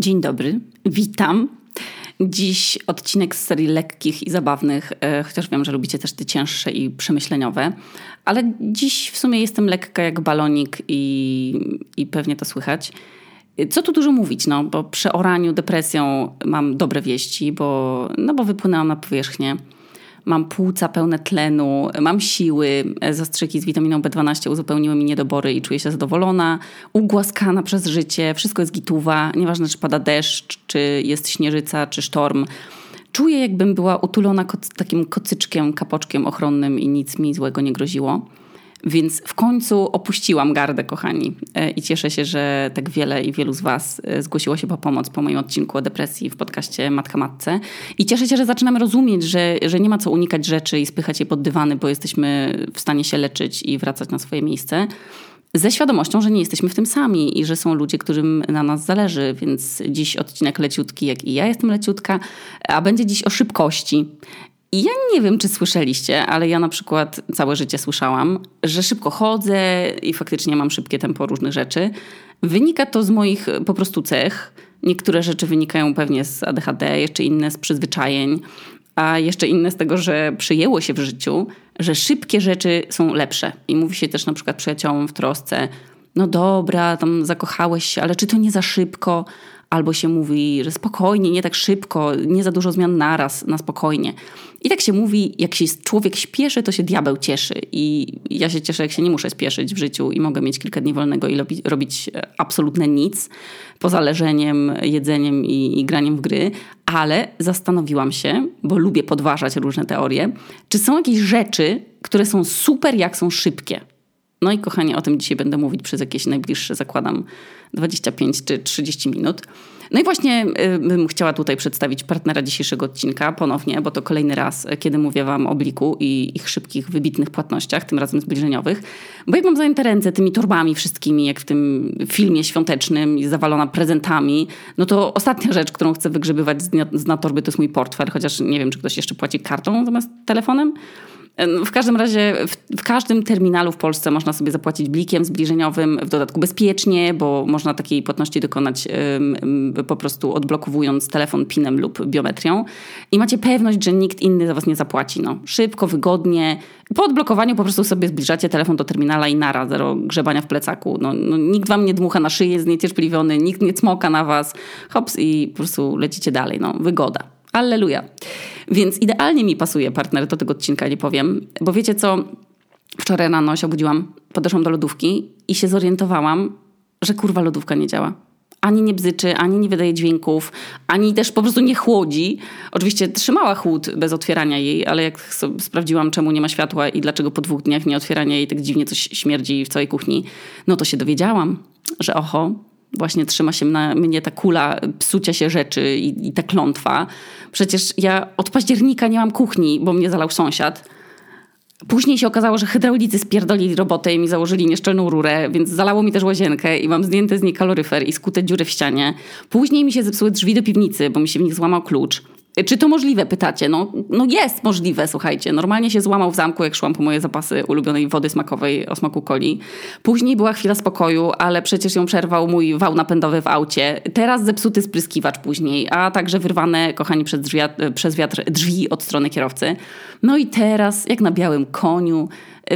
Dzień dobry, witam. Dziś odcinek z serii lekkich i zabawnych, e, chociaż wiem, że lubicie też te cięższe i przemyśleniowe, ale dziś w sumie jestem lekka jak balonik i, i pewnie to słychać. Co tu dużo mówić, no, bo przy oraniu, depresją mam dobre wieści, bo, no bo wypłynęłam na powierzchnię mam płuca pełne tlenu, mam siły, zastrzyki z witaminą B12 uzupełniły mi niedobory i czuję się zadowolona, ugłaskana przez życie, wszystko jest gituwa, nieważne czy pada deszcz, czy jest śnieżyca, czy sztorm. Czuję jakbym była utulona takim kocyczkiem, kapoczkiem ochronnym i nic mi złego nie groziło. Więc w końcu opuściłam gardę, kochani. E, I cieszę się, że tak wiele i wielu z Was e, zgłosiło się po pomoc po moim odcinku o depresji w podcaście Matka Matce. I cieszę się, że zaczynamy rozumieć, że, że nie ma co unikać rzeczy i spychać je pod dywany, bo jesteśmy w stanie się leczyć i wracać na swoje miejsce. Ze świadomością, że nie jesteśmy w tym sami i że są ludzie, którym na nas zależy, więc dziś odcinek leciutki, jak i ja jestem leciutka, a będzie dziś o szybkości. I ja nie wiem, czy słyszeliście, ale ja na przykład całe życie słyszałam, że szybko chodzę i faktycznie mam szybkie tempo różnych rzeczy. Wynika to z moich po prostu cech. Niektóre rzeczy wynikają pewnie z ADHD, jeszcze inne z przyzwyczajeń, a jeszcze inne z tego, że przyjęło się w życiu, że szybkie rzeczy są lepsze. I mówi się też na przykład przyjaciołom w trosce, no dobra, tam zakochałeś się, ale czy to nie za szybko? Albo się mówi, że spokojnie, nie tak szybko, nie za dużo zmian naraz, na spokojnie. I tak się mówi, jak się człowiek śpieszy, to się diabeł cieszy. I ja się cieszę, jak się nie muszę spieszyć w życiu i mogę mieć kilka dni wolnego i robić absolutnie nic, poza leżeniem, jedzeniem i, i graniem w gry. Ale zastanowiłam się, bo lubię podważać różne teorie, czy są jakieś rzeczy, które są super, jak są szybkie. No i kochani, o tym dzisiaj będę mówić przez jakieś najbliższe, zakładam, 25 czy 30 minut. No i właśnie y, bym chciała tutaj przedstawić partnera dzisiejszego odcinka ponownie, bo to kolejny raz, kiedy mówię Wam o Bliku i ich szybkich, wybitnych płatnościach, tym razem zbliżeniowych. Bo jak mam zajęte ręce tymi torbami wszystkimi, jak w tym filmie świątecznym i zawalona prezentami, no to ostatnia rzecz, którą chcę wygrzebywać z dna torby, to jest mój portfel, chociaż nie wiem, czy ktoś jeszcze płaci kartą zamiast telefonem. W każdym razie w, w, każdym terminalu w Polsce można sobie zapłacić blikiem zbliżeniowym, w dodatku bezpiecznie, bo można takiej płatności dokonać po prostu odblokowując telefon PIN-em lub biometrią. I macie pewność, że nikt inny za was nie zapłaci. No, szybko, wygodnie. Po odblokowaniu po prostu sobie zbliżacie telefon do terminala i nara, zero grzebania w plecaku. No, no, nikt wam nie dmucha na szyję, jest niecierpliwiony, nikt nie cmoka na was. Hops i po prostu lecicie dalej. No, wygoda. Alleluja. Więc idealnie mi pasuje partner do tego odcinka, nie powiem. Bo wiecie co? Wczoraj rano się obudziłam, podeszłam do lodówki i się zorientowałam, że kurwa lodówka nie działa. Ani nie bzyczy, ani nie wydaje dźwięków, ani też po prostu nie chłodzi. Oczywiście trzymała chłód bez otwierania jej, ale jak sprawdziłam, czemu nie ma światła i dlaczego po dwóch dniach nie otwierania jej tak dziwnie coś śmierdzi w całej kuchni, no to się dowiedziałam, że oho, właśnie trzyma się na mnie ta kula psucia się rzeczy i, i ta klątwa. Przecież ja od października nie mam kuchni, bo mnie zalał sąsiad. Później się okazało, że hydraulicy spierdolili robotę i mi założyli nieszczelną rurę, więc zalało mi też łazienkę i mam zdjęte z niej kaloryfer i skute dziury w ścianie. Później mi się zepsuły drzwi do piwnicy, bo mi się w nich złamał klucz. Czy to możliwe, pytacie? No, no jest możliwe, słuchajcie. Normalnie się złamał w zamku, jak szłam po moje zapasy ulubionej wody smakowej o smaku coli. Później była chwila spokoju, ale przecież ją przerwał mój wał napędowy w aucie. Teraz zepsuty spryskiwacz później, a także wyrwane, kochani, przez, drzwi, przez wiatr drzwi od strony kierowcy. No i teraz, jak na białym koniu,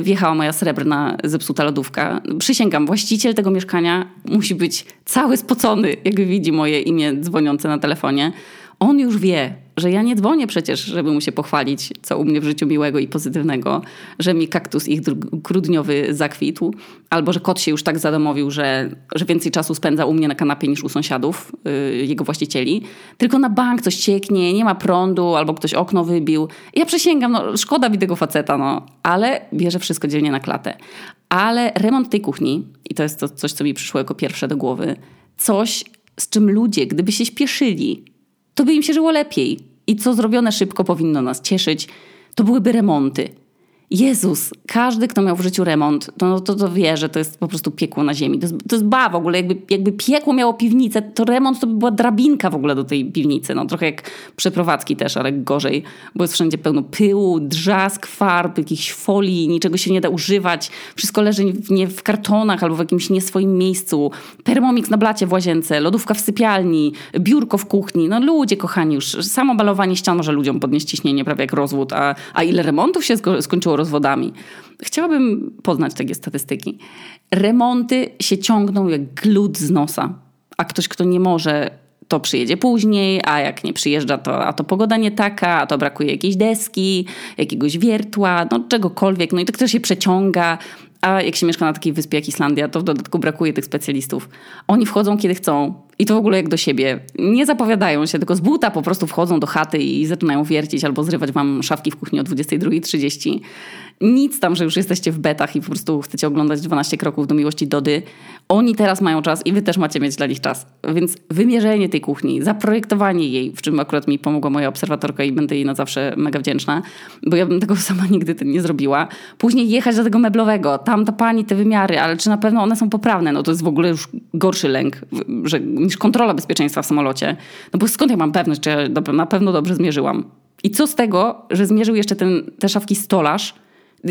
wjechała moja srebrna, zepsuta lodówka. Przysięgam, właściciel tego mieszkania musi być cały spocony, jak widzi moje imię dzwoniące na telefonie. On już wie, że ja nie dzwonię przecież, żeby mu się pochwalić, co u mnie w życiu miłego i pozytywnego, że mi kaktus ich grudniowy zakwitł, albo że kot się już tak zadomowił, że, że więcej czasu spędza u mnie na kanapie niż u sąsiadów, yy, jego właścicieli. Tylko na bank coś cieknie, nie ma prądu, albo ktoś okno wybił. Ja przysięgam, no szkoda mi tego faceta, no, ale bierze wszystko dzielnie na klatę. Ale remont tej kuchni, i to jest to coś, co mi przyszło jako pierwsze do głowy, coś, z czym ludzie, gdyby się śpieszyli, to by im się żyło lepiej. I co zrobione szybko powinno nas cieszyć, to byłyby remonty. Jezus, każdy, kto miał w życiu remont, to, to, to wie, że to jest po prostu piekło na ziemi. To jest, to jest ba w ogóle. Jakby, jakby piekło miało piwnicę, to remont to by była drabinka w ogóle do tej piwnicy. No, trochę jak przeprowadzki też, ale gorzej, bo jest wszędzie pełno pyłu, drzask, farb, jakichś folii, niczego się nie da używać. Wszystko leży w, nie w kartonach albo w jakimś nie swoim miejscu. Thermomix na blacie w łazience, lodówka w sypialni, biurko w kuchni. No ludzie kochani już, samo balowanie ścian może ludziom podnieść ciśnienie prawie jak rozwód, a, a ile remontów się skończyło rozwodami. Chciałabym poznać takie statystyki. Remonty się ciągną jak glut z nosa, a ktoś, kto nie może to przyjedzie później, a jak nie przyjeżdża, to, a to pogoda nie taka, a to brakuje jakiejś deski, jakiegoś wiertła, no czegokolwiek. No i to ktoś się przeciąga, a jak się mieszka na takiej wyspie jak Islandia, to w dodatku brakuje tych specjalistów. Oni wchodzą kiedy chcą i to w ogóle jak do siebie. Nie zapowiadają się, tylko z buta po prostu wchodzą do chaty i zaczynają wiercić albo zrywać wam szafki w kuchni o 22.30. Nic tam, że już jesteście w betach i po prostu chcecie oglądać 12 kroków do miłości Dody. Oni teraz mają czas i wy też macie mieć dla nich czas. Więc wymierzenie tej kuchni, zaprojektowanie jej, w czym akurat mi pomogła moja obserwatorka i będę jej na zawsze mega wdzięczna, bo ja bym tego sama nigdy nie zrobiła. Później jechać do tego meblowego, tam ta pani te wymiary, ale czy na pewno one są poprawne? No to jest w ogóle już gorszy lęk że, niż kontrola bezpieczeństwa w samolocie. No bo skąd ja mam pewność, czy ja na pewno dobrze zmierzyłam? I co z tego, że zmierzył jeszcze ten, te szafki stolarz,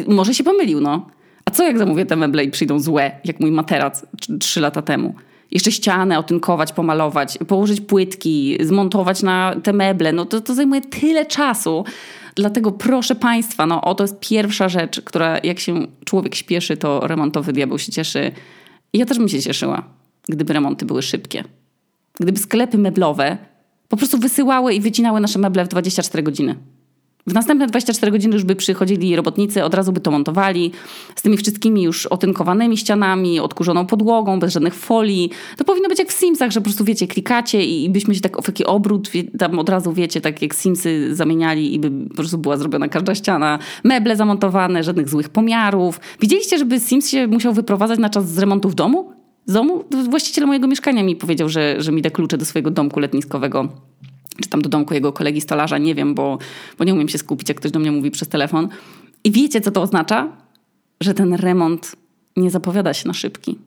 może się pomylił, no. A co jak zamówię te meble i przyjdą złe, jak mój materac trzy lata temu? Jeszcze ścianę otynkować, pomalować, położyć płytki, zmontować na te meble, no to, to zajmuje tyle czasu. Dlatego proszę Państwa, no oto jest pierwsza rzecz, która jak się człowiek śpieszy, to remontowy diabeł się cieszy. I ja też bym się cieszyła, gdyby remonty były szybkie. Gdyby sklepy meblowe po prostu wysyłały i wycinały nasze meble w 24 godziny. W następne 24 godziny już by przychodzili robotnicy, od razu by to montowali z tymi wszystkimi już otynkowanymi ścianami, odkurzoną podłogą, bez żadnych folii. To powinno być jak w Simsach, że po prostu wiecie, klikacie i, byśmy się tak w taki obrót, tam od razu wiecie, tak jak Simsy zamieniali i by po prostu była zrobiona każda ściana. Meble zamontowane, żadnych złych pomiarów. Widzieliście, żeby Sims się musiał wyprowadzać na czas z remontu w domu? Z domu? Właściciel mojego mieszkania mi powiedział, że, że mi da klucze do swojego domku letniskowego czy tam do domku jego kolegi stolarza, nie wiem, bo, bo nie umiem się skupić, jak ktoś do mnie mówi przez telefon. I wiecie, co to oznacza? Że ten remont nie zapowiada się na szybki,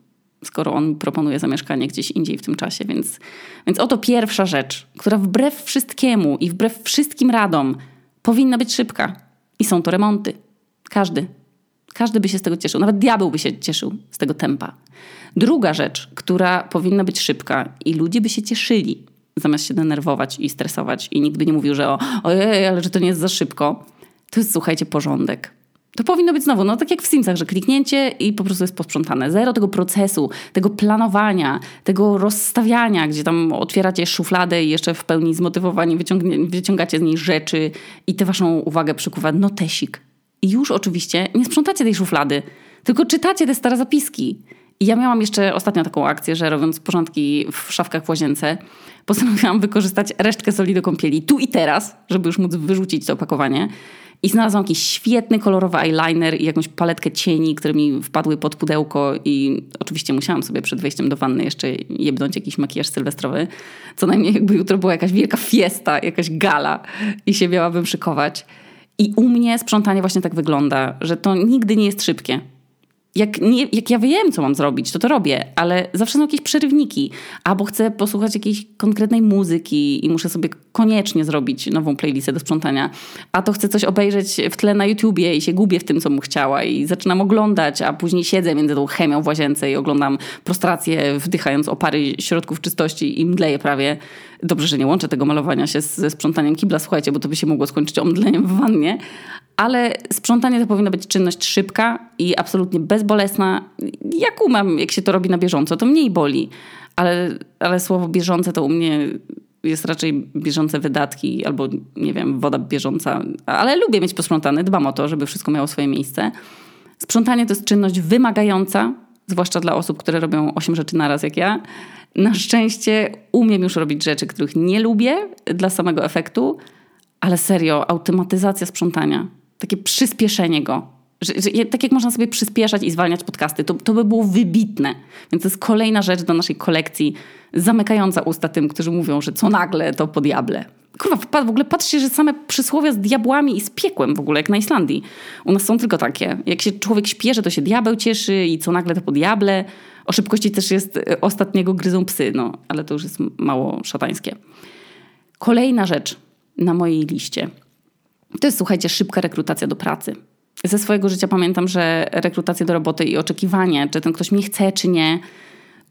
skoro on proponuje zamieszkanie gdzieś indziej w tym czasie. Więc, więc oto pierwsza rzecz, która wbrew wszystkiemu i wbrew wszystkim radom powinna być szybka. I są to remonty. Każdy. Każdy by się z tego cieszył. Nawet diabeł by się cieszył z tego tempa. Druga rzecz, która powinna być szybka i ludzie by się cieszyli, zamiast się denerwować i stresować i nikt by nie mówił, że o, ojej, ale że to nie jest za szybko, to jest, słuchajcie, porządek. To powinno być znowu, no tak jak w Simsach, że kliknięcie i po prostu jest posprzątane. Zero tego procesu, tego planowania, tego rozstawiania, gdzie tam otwieracie szufladę i jeszcze w pełni zmotywowani wyciągacie z niej rzeczy i tę waszą uwagę przykuwa notesik. I już oczywiście nie sprzątacie tej szuflady, tylko czytacie te stare zapiski. I ja miałam jeszcze ostatnio taką akcję, że robiąc porządki w szafkach w łazience, postanowiłam wykorzystać resztkę soli do kąpieli tu i teraz, żeby już móc wyrzucić to opakowanie. I znalazłam jakiś świetny, kolorowy eyeliner i jakąś paletkę cieni, które mi wpadły pod pudełko i oczywiście musiałam sobie przed wejściem do wanny jeszcze jebnąć jakiś makijaż sylwestrowy. Co najmniej jakby jutro była jakaś wielka fiesta, jakaś gala i się miałabym szykować. I u mnie sprzątanie właśnie tak wygląda, że to nigdy nie jest szybkie jak, nie, jak ja wiem, co mam zrobić, to to robię, ale zawsze są jakieś przerywniki. Albo chcę posłuchać jakiejś konkretnej muzyki i muszę sobie koniecznie zrobić nową playlistę do sprzątania. A to chcę coś obejrzeć w tle na YouTubie i się gubię w tym, co bym chciała i zaczynam oglądać, a później siedzę między tą chemią w łazience i oglądam prostrację, wdychając opary środków czystości i mdleję prawie. Dobrze, że nie łączę tego malowania się ze sprzątaniem kibla, słuchajcie, bo to by się mogło skończyć omdleniem w wannie. Ale sprzątanie to powinna być czynność szybka i absolutnie bezbolesna. Jak umam, jak się to robi na bieżąco, to mniej boli. Ale, ale słowo bieżące to u mnie jest raczej bieżące wydatki albo, nie wiem, woda bieżąca. Ale lubię mieć posprzątane, dbam o to, żeby wszystko miało swoje miejsce. Sprzątanie to jest czynność wymagająca, zwłaszcza dla osób, które robią 8 rzeczy naraz jak ja. Na szczęście umiem już robić rzeczy, których nie lubię dla samego efektu, ale serio, automatyzacja sprzątania, takie przyspieszenie go, Że, że, tak jak można sobie przyspieszać i zwalniać podcasty, to, to by było wybitne. Więc to jest kolejna rzecz do naszej kolekcji, zamykająca usta tym, którzy mówią, że co nagle to po diable. Kurwa, w ogóle patrzcie, że same przysłowia z diabłami i z piekłem w ogóle, jak na Islandii. U nas są tylko takie. Jak się człowiek śpieszy, to się diabeł cieszy i co nagle to po diable. O szybkości też jest e, ostatniego gryzą psy, no, ale to już jest mało szatańskie. Kolejna rzecz na mojej liście to jest, słuchajcie, szybka rekrutacja do pracy. Ze swojego życia pamiętam, że rekrutacja do roboty i oczekiwanie, czy ten ktoś mnie chce, czy nie,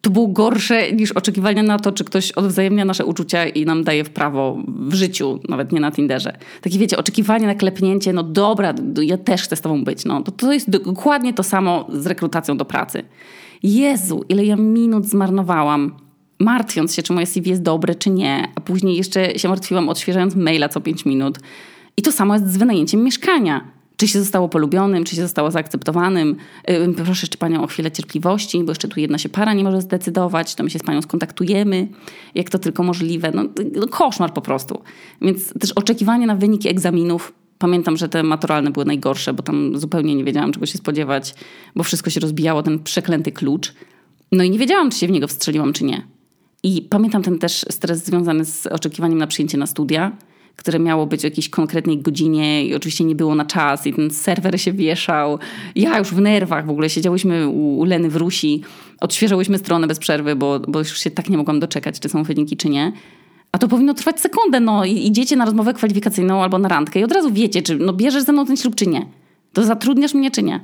to było gorsze niż oczekiwania na to, czy ktoś odwzajemnia nasze uczucia i nam daje w prawo w życiu, nawet nie na Tinderze. Takie wiecie, oczekiwanie na klepnięcie, no dobra, ja też chcę z tobą być. No, to, to jest dokładnie to samo z rekrutacją do pracy. Jezu, ile ja minut zmarnowałam, martwiąc się, czy moje CV jest dobre, czy nie, a później jeszcze się martwiłam, odświeżając maila co 5 minut. I to samo jest z wynajęciem mieszkania. Czy się zostało polubionym, czy się zostało zaakceptowanym. Proszę jeszcze Panią o chwilę cierpliwości, bo jeszcze tu jedna się para nie może zdecydować, to my się z Panią skontaktujemy, jak to tylko możliwe. No, no koszmar po prostu. Więc też oczekiwanie na wyniki egzaminów Pamiętam, że te maturalne były najgorsze, bo tam zupełnie nie wiedziałam, czego się spodziewać, bo wszystko się rozbijało, ten przeklęty klucz. No i nie wiedziałam, czy się w niego wstrzeliłam, czy nie. I pamiętam ten też stres związany z oczekiwaniem na przyjęcie na studia, które miało być o jakiejś konkretnej godzinie i oczywiście nie było na czas i ten serwer się wieszał. Ja już w nerwach w ogóle siedziałyśmy u Leny w Rusi, odświeżałyśmy stronę bez przerwy, bo, bo już się tak nie mogłam doczekać, czy są wyniki, czy nie. A to powinno trwać sekundę, no i idziecie na rozmowę kwalifikacyjną albo na randkę i od razu wiecie, czy no bierzesz ze mną ten ślub, czy nie. To zatrudniasz mnie, czy nie.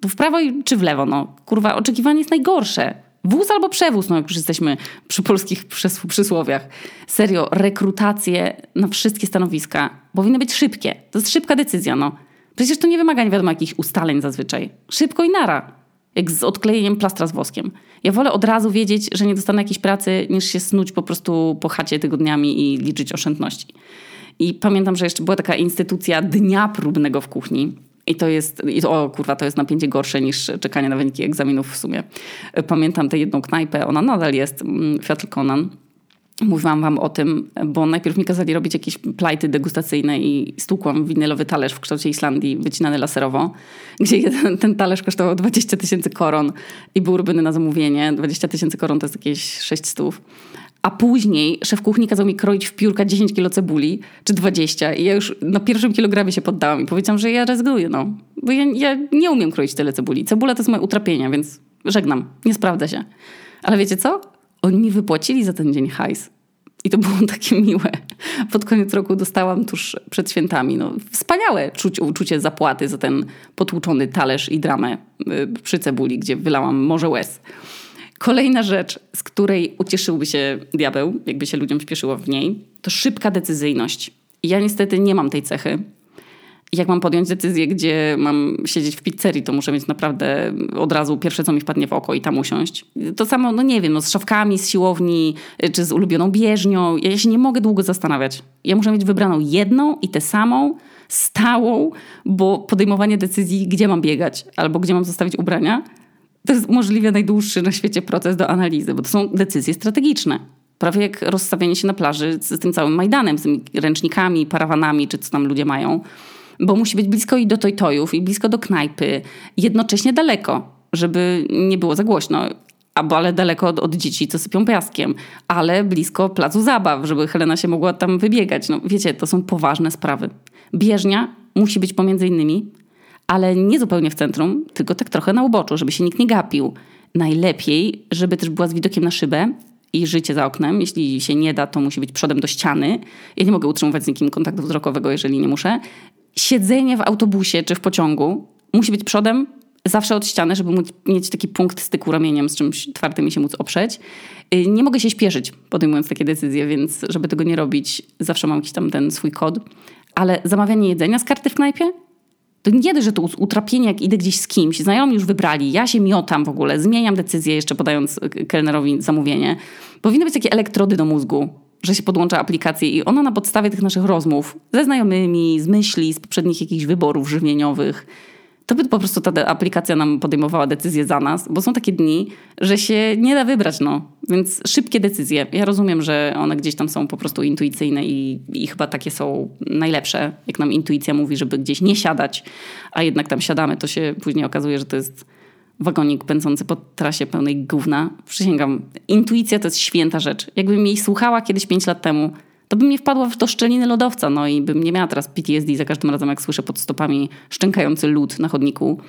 To w prawo czy w lewo, no. Kurwa, oczekiwanie jest najgorsze. Wóz albo przewóz, no jak już jesteśmy przy polskich przysłowiach. Serio, rekrutacje na wszystkie stanowiska powinny być szybkie. To jest szybka decyzja, no. Przecież to nie wymaga nie wiadomo jakich ustaleń zazwyczaj. Szybko i nara. Jak z odklejeniem plastra z woskiem. Ja wolę od razu wiedzieć, że nie dostanę jakiejś pracy, niż się snuć po prostu po chacie tygodniami i liczyć oszczędności. I pamiętam, że jeszcze była taka instytucja dnia próbnego w kuchni i to jest, i to, o kurwa, to jest napięcie gorsze niż czekanie na wyniki egzaminów w sumie. Pamiętam tę jedną knajpę, ona nadal jest, mm, Fiatl Conan. Mówiłam wam o tym, bo najpierw mi kazali robić jakieś plajty degustacyjne i stłukłam winylowy talerz w kształcie Islandii, wycinany laserowo, gdzie jeden, ten talerz kosztował 20 tysięcy koron i był robiony na zamówienie. 20 tysięcy koron to jest jakieś 6 stów. A później szef kuchni kazał mi kroić w piórka 10 kilo cebuli, czy 20. I ja już na pierwszym kilogramie się poddałam i powiedziałam, że ja rezygnuję, no. Bo ja, ja nie umiem kroić tyle cebuli. Cebula to jest moje utrapienie, więc żegnam. Nie sprawdzę się. Ale wiecie co? Oni mi wypłacili za ten dzień hajs. I to było takie miłe. Pod koniec roku dostałam tuż przed świętami. No, wspaniałe czuć, uczucie zapłaty za ten potłuczony talerz i dramę y, przy cebuli, gdzie wylałam morze łez. Kolejna rzecz, z której ucieszyłby się diabeł, jakby się ludziom śpieszyło w niej, to szybka decyzyjność. Ja niestety nie mam tej cechy. Jak mam podjąć decyzję, gdzie mam siedzieć w pizzerii, to muszę mieć naprawdę od razu pierwsze, co mi wpadnie w oko i tam usiąść. To samo, no nie wiem, no z szafkami, z siłowni, czy z ulubioną bieżnią. Ja się nie mogę długo zastanawiać. Ja muszę mieć wybraną jedną i tę samą, stałą, bo podejmowanie decyzji, gdzie mam biegać albo gdzie mam zostawić ubrania, to jest możliwie najdłuższy na świecie proces do analizy, bo to są decyzje strategiczne. Prawie jak rozstawienie się na plaży z tym całym Majdanem, z tymi ręcznikami, parawanami, czy co tam ludzie mają. Bo musi być blisko i do tojtojów, i blisko do knajpy, jednocześnie daleko, żeby nie było za głośno. Albo ale daleko od, od dzieci, co sypią piaskiem, ale blisko placu zabaw, żeby Helena się mogła tam wybiegać. No wiecie, to są poważne sprawy. Bieżnia musi być pomiędzy innymi ale nie zupełnie w centrum, tylko tak trochę na uboczu, żeby się nikt nie gapił. Najlepiej, żeby też była z widokiem na szybę i życie za oknem. Jeśli się nie da, to musi być przodem do ściany. Ja nie mogę utrzymywać z nikim kontaktu wzrokowego, jeżeli nie muszę. Siedzenie w autobusie czy w pociągu musi być przodem zawsze od ściany, żeby móc mieć taki punkt styku ramieniem z czymś twardym i się móc oprzeć. Y, nie mogę się śpieszyć podejmując takie decyzje, więc żeby tego nie robić, zawsze mam jakiś tam ten swój kod. Ale zamawianie jedzenia z karty w knajpie to nie dość, że to utrapienie, jak idę gdzieś z kimś, znajomi już wybrali, ja się miotam w ogóle, zmieniam decyzję jeszcze podając kelnerowi zamówienie. Powinny być takie elektrody do mózgu, że się podłącza aplikację i ona na podstawie tych naszych rozmów ze znajomymi, z myśli, z poprzednich jakichś wyborów żywieniowych to by po prostu ta aplikacja nam podejmowała decyzję za nas, bo są takie dni, że się nie da wybrać, no. Więc szybkie decyzje. Ja rozumiem, że one gdzieś tam są po prostu intuicyjne i, i chyba takie są najlepsze, jak nam intuicja mówi, żeby gdzieś nie siadać, a jednak tam siadamy, to się później okazuje, że to jest wagonik pędzący po trasie pełnej gówna. Przysięgam, intuicja to jest święta rzecz. Jakbym jej słuchała kiedyś pięć lat temu, to bym nie wpadła w to szczeliny lodowca, no i bym nie miała teraz PTSD za każdym razem, jak słyszę pod stopami szczękający lód na chodniku.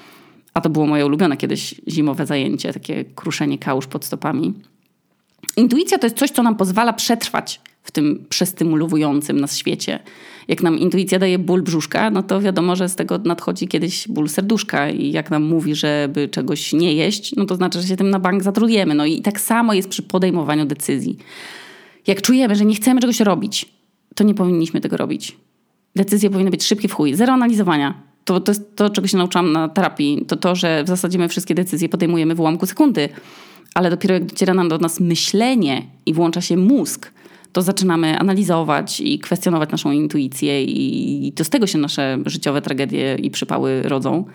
A to było moje ulubione kiedyś zimowe zajęcie, takie kruszenie kałuż pod stopami. Intuicja to jest coś, co nam pozwala przetrwać w tym przestymulowującym nas świecie. Jak nam intuicja daje ból brzuszka, no to wiadomo, że z tego nadchodzi kiedyś ból serduszka i jak nam mówi, żeby czegoś nie jeść, no to znaczy, że się tym na bank zatrudujemy. No i tak samo jest przy podejmowaniu decyzji. Jak czujemy, że nie chcemy czegoś robić, to nie powinniśmy tego robić. Decyzje powinny być szybkie w chuj. Zero analizowania. To, to jest to, czego się nauczyłam na terapii. To to, że w zasadzie my wszystkie decyzje podejmujemy w ułamku sekundy. Ale dopiero jak dociera nam do nas myślenie i włącza się mózg, to zaczynamy analizować i kwestionować naszą intuicję i to z tego się nasze życiowe tragedie i przypały rodzą.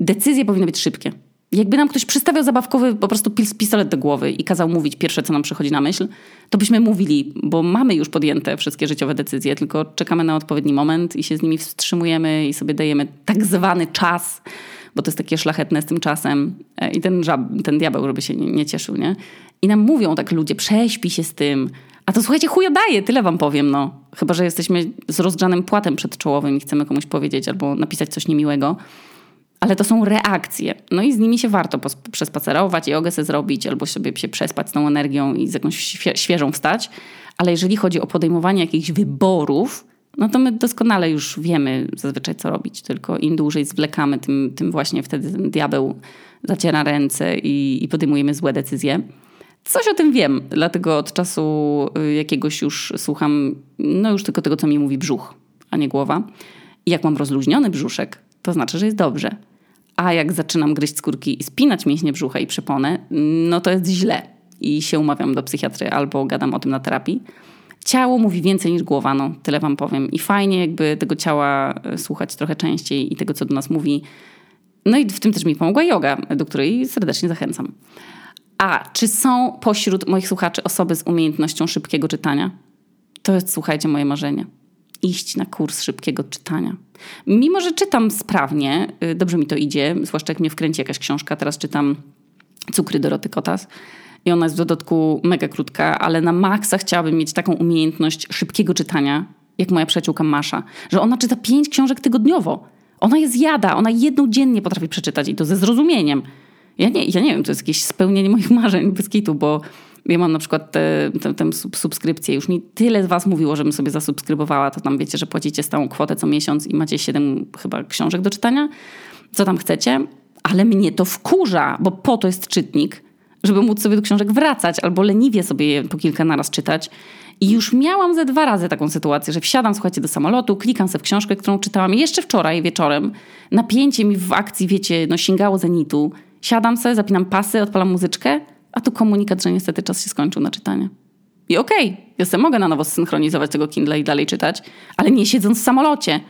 Decyzje powinny być szybkie. Jakby nam ktoś przystawiał zabawkowy po prostu pistolet do głowy i kazał mówić pierwsze, co nam przychodzi na myśl, to byśmy mówili, bo mamy już podjęte wszystkie życiowe decyzje, tylko czekamy na odpowiedni moment i się z nimi wstrzymujemy i sobie dajemy tak zwany czas, bo to jest takie szlachetne z tym czasem e, i ten, żab, ten diabeł, żeby się nie, nie cieszył, nie? I nam mówią tak ludzie, prześpi się z tym, a to słuchajcie, chuja daje, tyle wam powiem, no. Chyba, że jesteśmy z rozgrzanym płatem przedczołowym i chcemy komuś powiedzieć albo napisać coś niemiłego ale to są reakcje. No i z nimi się warto przespacerować, jogę sobie zrobić, albo sobie się przespać z tą energią i z jakąś świeżą wstać. Ale jeżeli chodzi o podejmowanie jakichś wyborów, no to my doskonale już wiemy zazwyczaj, co robić. Tylko im dłużej zwlekamy, tym, tym właśnie wtedy ten diabeł zaciera ręce i, i podejmujemy złe decyzje. Coś o tym wiem, dlatego od czasu y, jakiegoś już słucham, no już tylko tego, co mi mówi brzuch, a nie głowa. I jak mam rozluźniony brzuszek, to znaczy, że jest dobrze. A jak zaczynam gryźć skórki i spinać mięśnie brzucha i przeponę, no to jest źle. I się umawiam do psychiatry albo gadam o tym na terapii. Ciało mówi więcej niż głowa, no tyle wam powiem. I fajnie jakby tego ciała e, słuchać trochę częściej i tego, co do nas mówi. No i w tym też mi pomogła yoga, do której serdecznie zachęcam. A czy są pośród moich słuchaczy osoby z umiejętnością szybkiego czytania? To jest, słuchajcie, moje marzenie iść na kurs szybkiego czytania. Mimo, że czytam sprawnie, y, dobrze mi to idzie, zwłaszcza jak mnie wkręci jakaś książka. Teraz czytam Cukry Doroty Kotas i ona jest w dodatku mega krótka, ale na maksa chciałabym mieć taką umiejętność szybkiego czytania, jak moja przyjaciółka Masza, że ona czyta pięć książek tygodniowo. Ona jest jada, ona jedną dziennie potrafi przeczytać i to ze zrozumieniem. Ja nie, ja nie wiem, to jest jakieś spełnienie moich marzeń bez kitu, bo ja mam na przykład tę subskrypcję. Już mi tyle z was mówiło, żebym sobie zasubskrybowała. To tam wiecie, że płacicie stałą kwotę co miesiąc i macie 7 chyba książek do czytania. Co tam chcecie. Ale mnie to wkurza, bo po to jest czytnik, żeby móc sobie do książek wracać albo leniwie sobie je po kilka naraz czytać. I już miałam ze dwa razy taką sytuację, że wsiadam, słuchajcie, do samolotu, klikam sobie w książkę, którą czytałam jeszcze wczoraj wieczorem. Napięcie mi w akcji, wiecie, no sięgało zenitu. Siadam sobie, zapinam pasy, odpalam muzyczkę – a tu komunikat, że niestety czas się skończył na czytanie. I okej, okay, ja sobie mogę na nowo zsynchronizować tego Kindle i dalej czytać, ale nie siedząc w samolocie.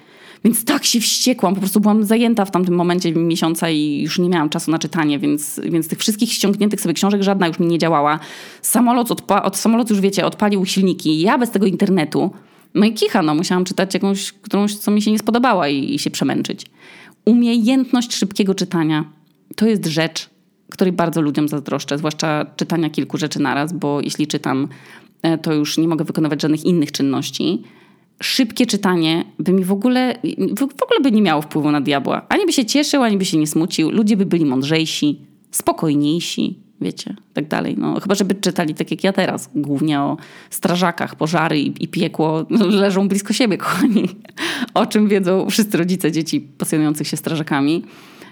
Więc tak się wściekłam, po prostu byłam zajęta w tamtym momencie miesiąca i już nie miałam czasu na czytanie, więc, więc tych wszystkich ściągniętych sobie książek żadna już mi nie działała. Samolot, odpa- od samolotu już wiecie, odpalił silniki, ja bez tego internetu, no i kicha, no musiałam czytać jakąś, którąś, co mi się nie spodobała i, i się przemęczyć. Umiejętność szybkiego czytania to jest rzecz, której bardzo ludziom zazdroszczę, zwłaszcza czytania kilku rzeczy naraz, bo jeśli czytam, e, to już nie mogę wykonywać żadnych innych czynności. Szybkie czytanie by mi w ogóle, w ogóle by nie miało wpływu na diabła. Ani by się cieszył, ani by się nie smucił. Ludzie by byli mądrzejsi, spokojniejsi, wiecie, tak dalej. No, chyba, żeby czytali tak jak ja teraz, głównie o strażakach, pożary i, i piekło leżą blisko siebie, kochani. O czym wiedzą wszyscy rodzice dzieci pasjonujących się strażakami.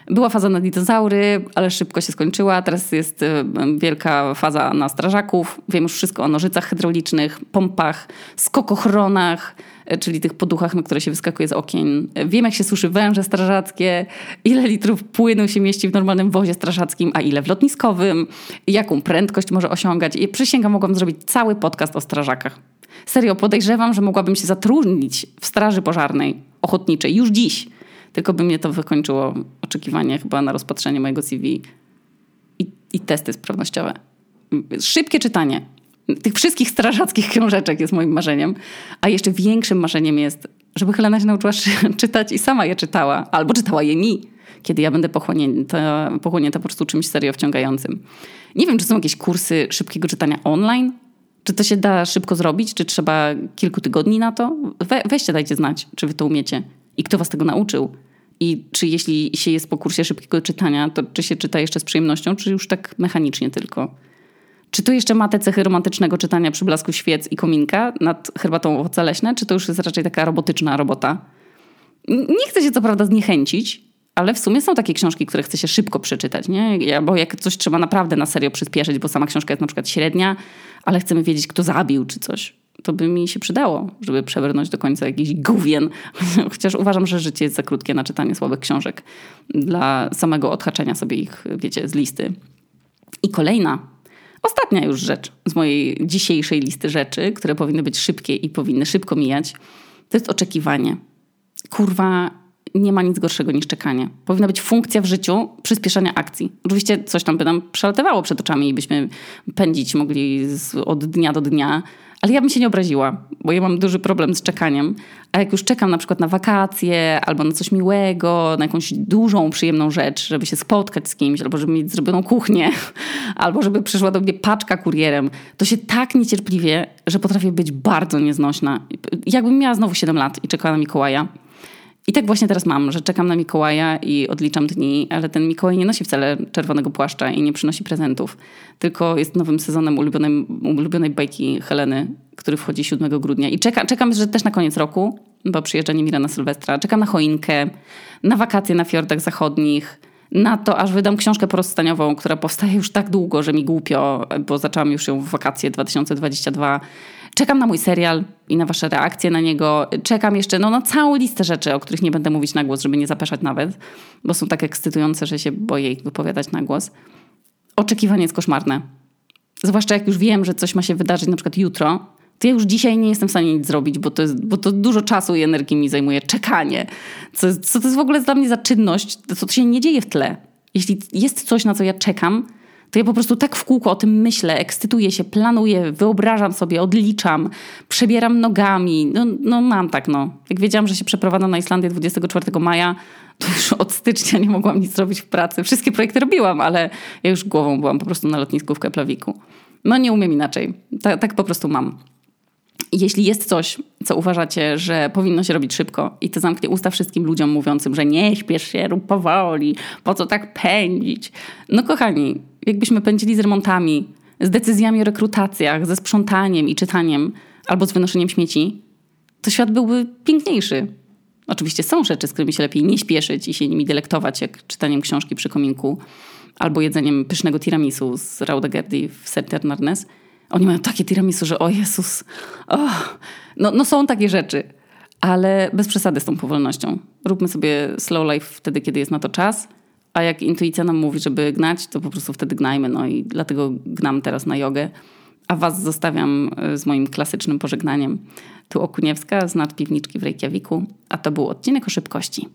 Była faza na dinozaury, ale szybko się skończyła. Teraz jest e, wielka faza na strażaków. Wiem już wszystko o nożycach hydraulicznych, pompach, skokochronach, e, czyli tych poduchach, na które się wyskakuje z okien. Wiem, jak się suszy węże strażackie, ile litrów płynu się mieści w normalnym wozie strażackim, a ile w lotniskowym, jaką prędkość może osiągać. I przysięgam, mogłam zrobić cały podcast o strażakach. Serio, podejrzewam, że mogłabym się zatrudnić w straży pożarnej, ochotniczej już dziś Tylko by mnie to wykończyło oczekiwanie chyba na rozpatrzenie mojego CV i, i testy sprawnościowe. Szybkie czytanie. Tych wszystkich strażackich książeczek jest moim marzeniem. A jeszcze większym marzeniem jest, żeby Helena się nauczyła czytać i sama je czytała. Albo czytała je mi, kiedy ja będę pochłonięta, pochłonięta po prostu czymś serio wciągającym. Nie wiem, czy są jakieś kursy szybkiego czytania online, czy to się da szybko zrobić? Czy trzeba kilku tygodni na to? We, weźcie, dajcie znać, czy wy to umiecie. I kto was tego nauczył? I czy jeśli się jest po kursie szybkiego czytania, to czy się czyta jeszcze z przyjemnością, czy już tak mechanicznie tylko? Czy to jeszcze ma te cechy romantycznego czytania przy blasku świec i kominka nad herbatą owoce leśne, czy to już jest raczej taka robotyczna robota? Nie chcę się co prawda zniechęcić, ale w sumie są takie książki, które chce się szybko przeczytać, nie? Bo jak coś trzeba naprawdę na serio przyspieszyć, bo sama książka jest na przykład średnia, ale chcemy wiedzieć, kto zabił czy coś, to by mi się przydało, żeby przebrnąć do końca jakiś gówien. Chociaż uważam, że życie jest za krótkie na czytanie słabych książek dla samego odhaczenia sobie ich, wiecie, z listy. I kolejna, ostatnia już rzecz z mojej dzisiejszej listy rzeczy, które powinny być szybkie i powinny szybko mijać, to jest oczekiwanie. Kurwa, nie ma nic gorszego niż czekanie. Powinna być funkcja w życiu przyspieszania akcji. Oczywiście coś tam by nam przelatywało przed oczami i byśmy pędzić mogli z, od dnia do dnia, ale ja bym się nie obraziła, bo ja mam duży problem z czekaniem. A jak już czekam na przykład na wakacje, albo na coś miłego, na jakąś dużą, przyjemną rzecz, żeby się spotkać z kimś, albo żeby mieć zrobioną kuchnię, albo żeby przyszła do mnie paczka kurierem, to się tak niecierpliwie, że potrafię być bardzo nieznośna. Jakbym miała znowu 7 lat i czekała na Mikołaja, i tak właśnie teraz mam, że czekam na Mikołaja i odliczam dni, ale ten Mikołaj nie nosi wcale czerwonego płaszcza i nie przynosi prezentów, tylko jest nowym sezonem ulubionej, ulubionej bajki Heleny, który wchodzi 7 grudnia. I czeka, czekam, że też na koniec roku, bo przyjeżdża Niemira na Sylwestra. Czekam na choinkę, na wakacje na fiordach zachodnich, na to, aż wydam książkę porozstaniową, która powstaje już tak długo, że mi głupio, bo zaczęłam już ją w wakacje 2022 Czekam na mój serial i na wasze reakcje na niego. Czekam jeszcze no, na całą listę rzeczy, o których nie będę mówić na głos, żeby nie zapeszać nawet, bo są tak ekscytujące, że się boję ich wypowiadać na głos. Oczekiwanie jest koszmarne. Zwłaszcza jak już wiem, że coś ma się wydarzyć na przykład jutro, to ja już dzisiaj nie jestem w stanie nic zrobić, bo to, jest, bo to dużo czasu i energii mi zajmuje czekanie. Co, co to jest w ogóle dla mnie za czynność, co to się nie dzieje w tle. Jeśli jest coś, na co ja czekam, to ja po prostu tak w kółko o tym myślę, ekscytuję się, planuję, wyobrażam sobie, odliczam, przebieram nogami. No, no mam tak, no. Jak wiedziałam, że się przeprowadzam na Islandię 24 maja, to już od stycznia nie mogłam nic zrobić w pracy. Wszystkie projekty robiłam, ale ja już głową byłam po prostu na lotnisku w Keplawiku. No nie umiem inaczej. Tak, tak po prostu mam. Jeśli jest coś, co uważacie, że powinno się robić szybko i to zamknie usta wszystkim ludziom mówiącym, że nie śpiesz się, rób powoli, po co tak pędzić. No kochani, jakbyśmy pędzili z remontami, z decyzjami o rekrutacjach, ze sprzątaniem i czytaniem albo z wynoszeniem śmieci, to świat byłby piękniejszy. Oczywiście są rzeczy, z którymi się lepiej nie śpieszyć i się nimi delektować, jak czytaniem książki przy kominku albo jedzeniem pysznego tiramisu z Raudagerdi w Serternarnes. Oni mają takie tiramisu, że o Jezus, oh. no, no są takie rzeczy, ale bez przesady z tą powolnością. Róbmy sobie slow life wtedy, kiedy jest na to czas – a jak intuicja nam mówi, żeby gnać, to po prostu wtedy gnajmy. No i dlatego gnam teraz na jogę. A was zostawiam e, z moim klasycznym pożegnaniem. Tu Okuniewska z nadpiwniczki w Reykjaviku, a to był odcinek o szybkości.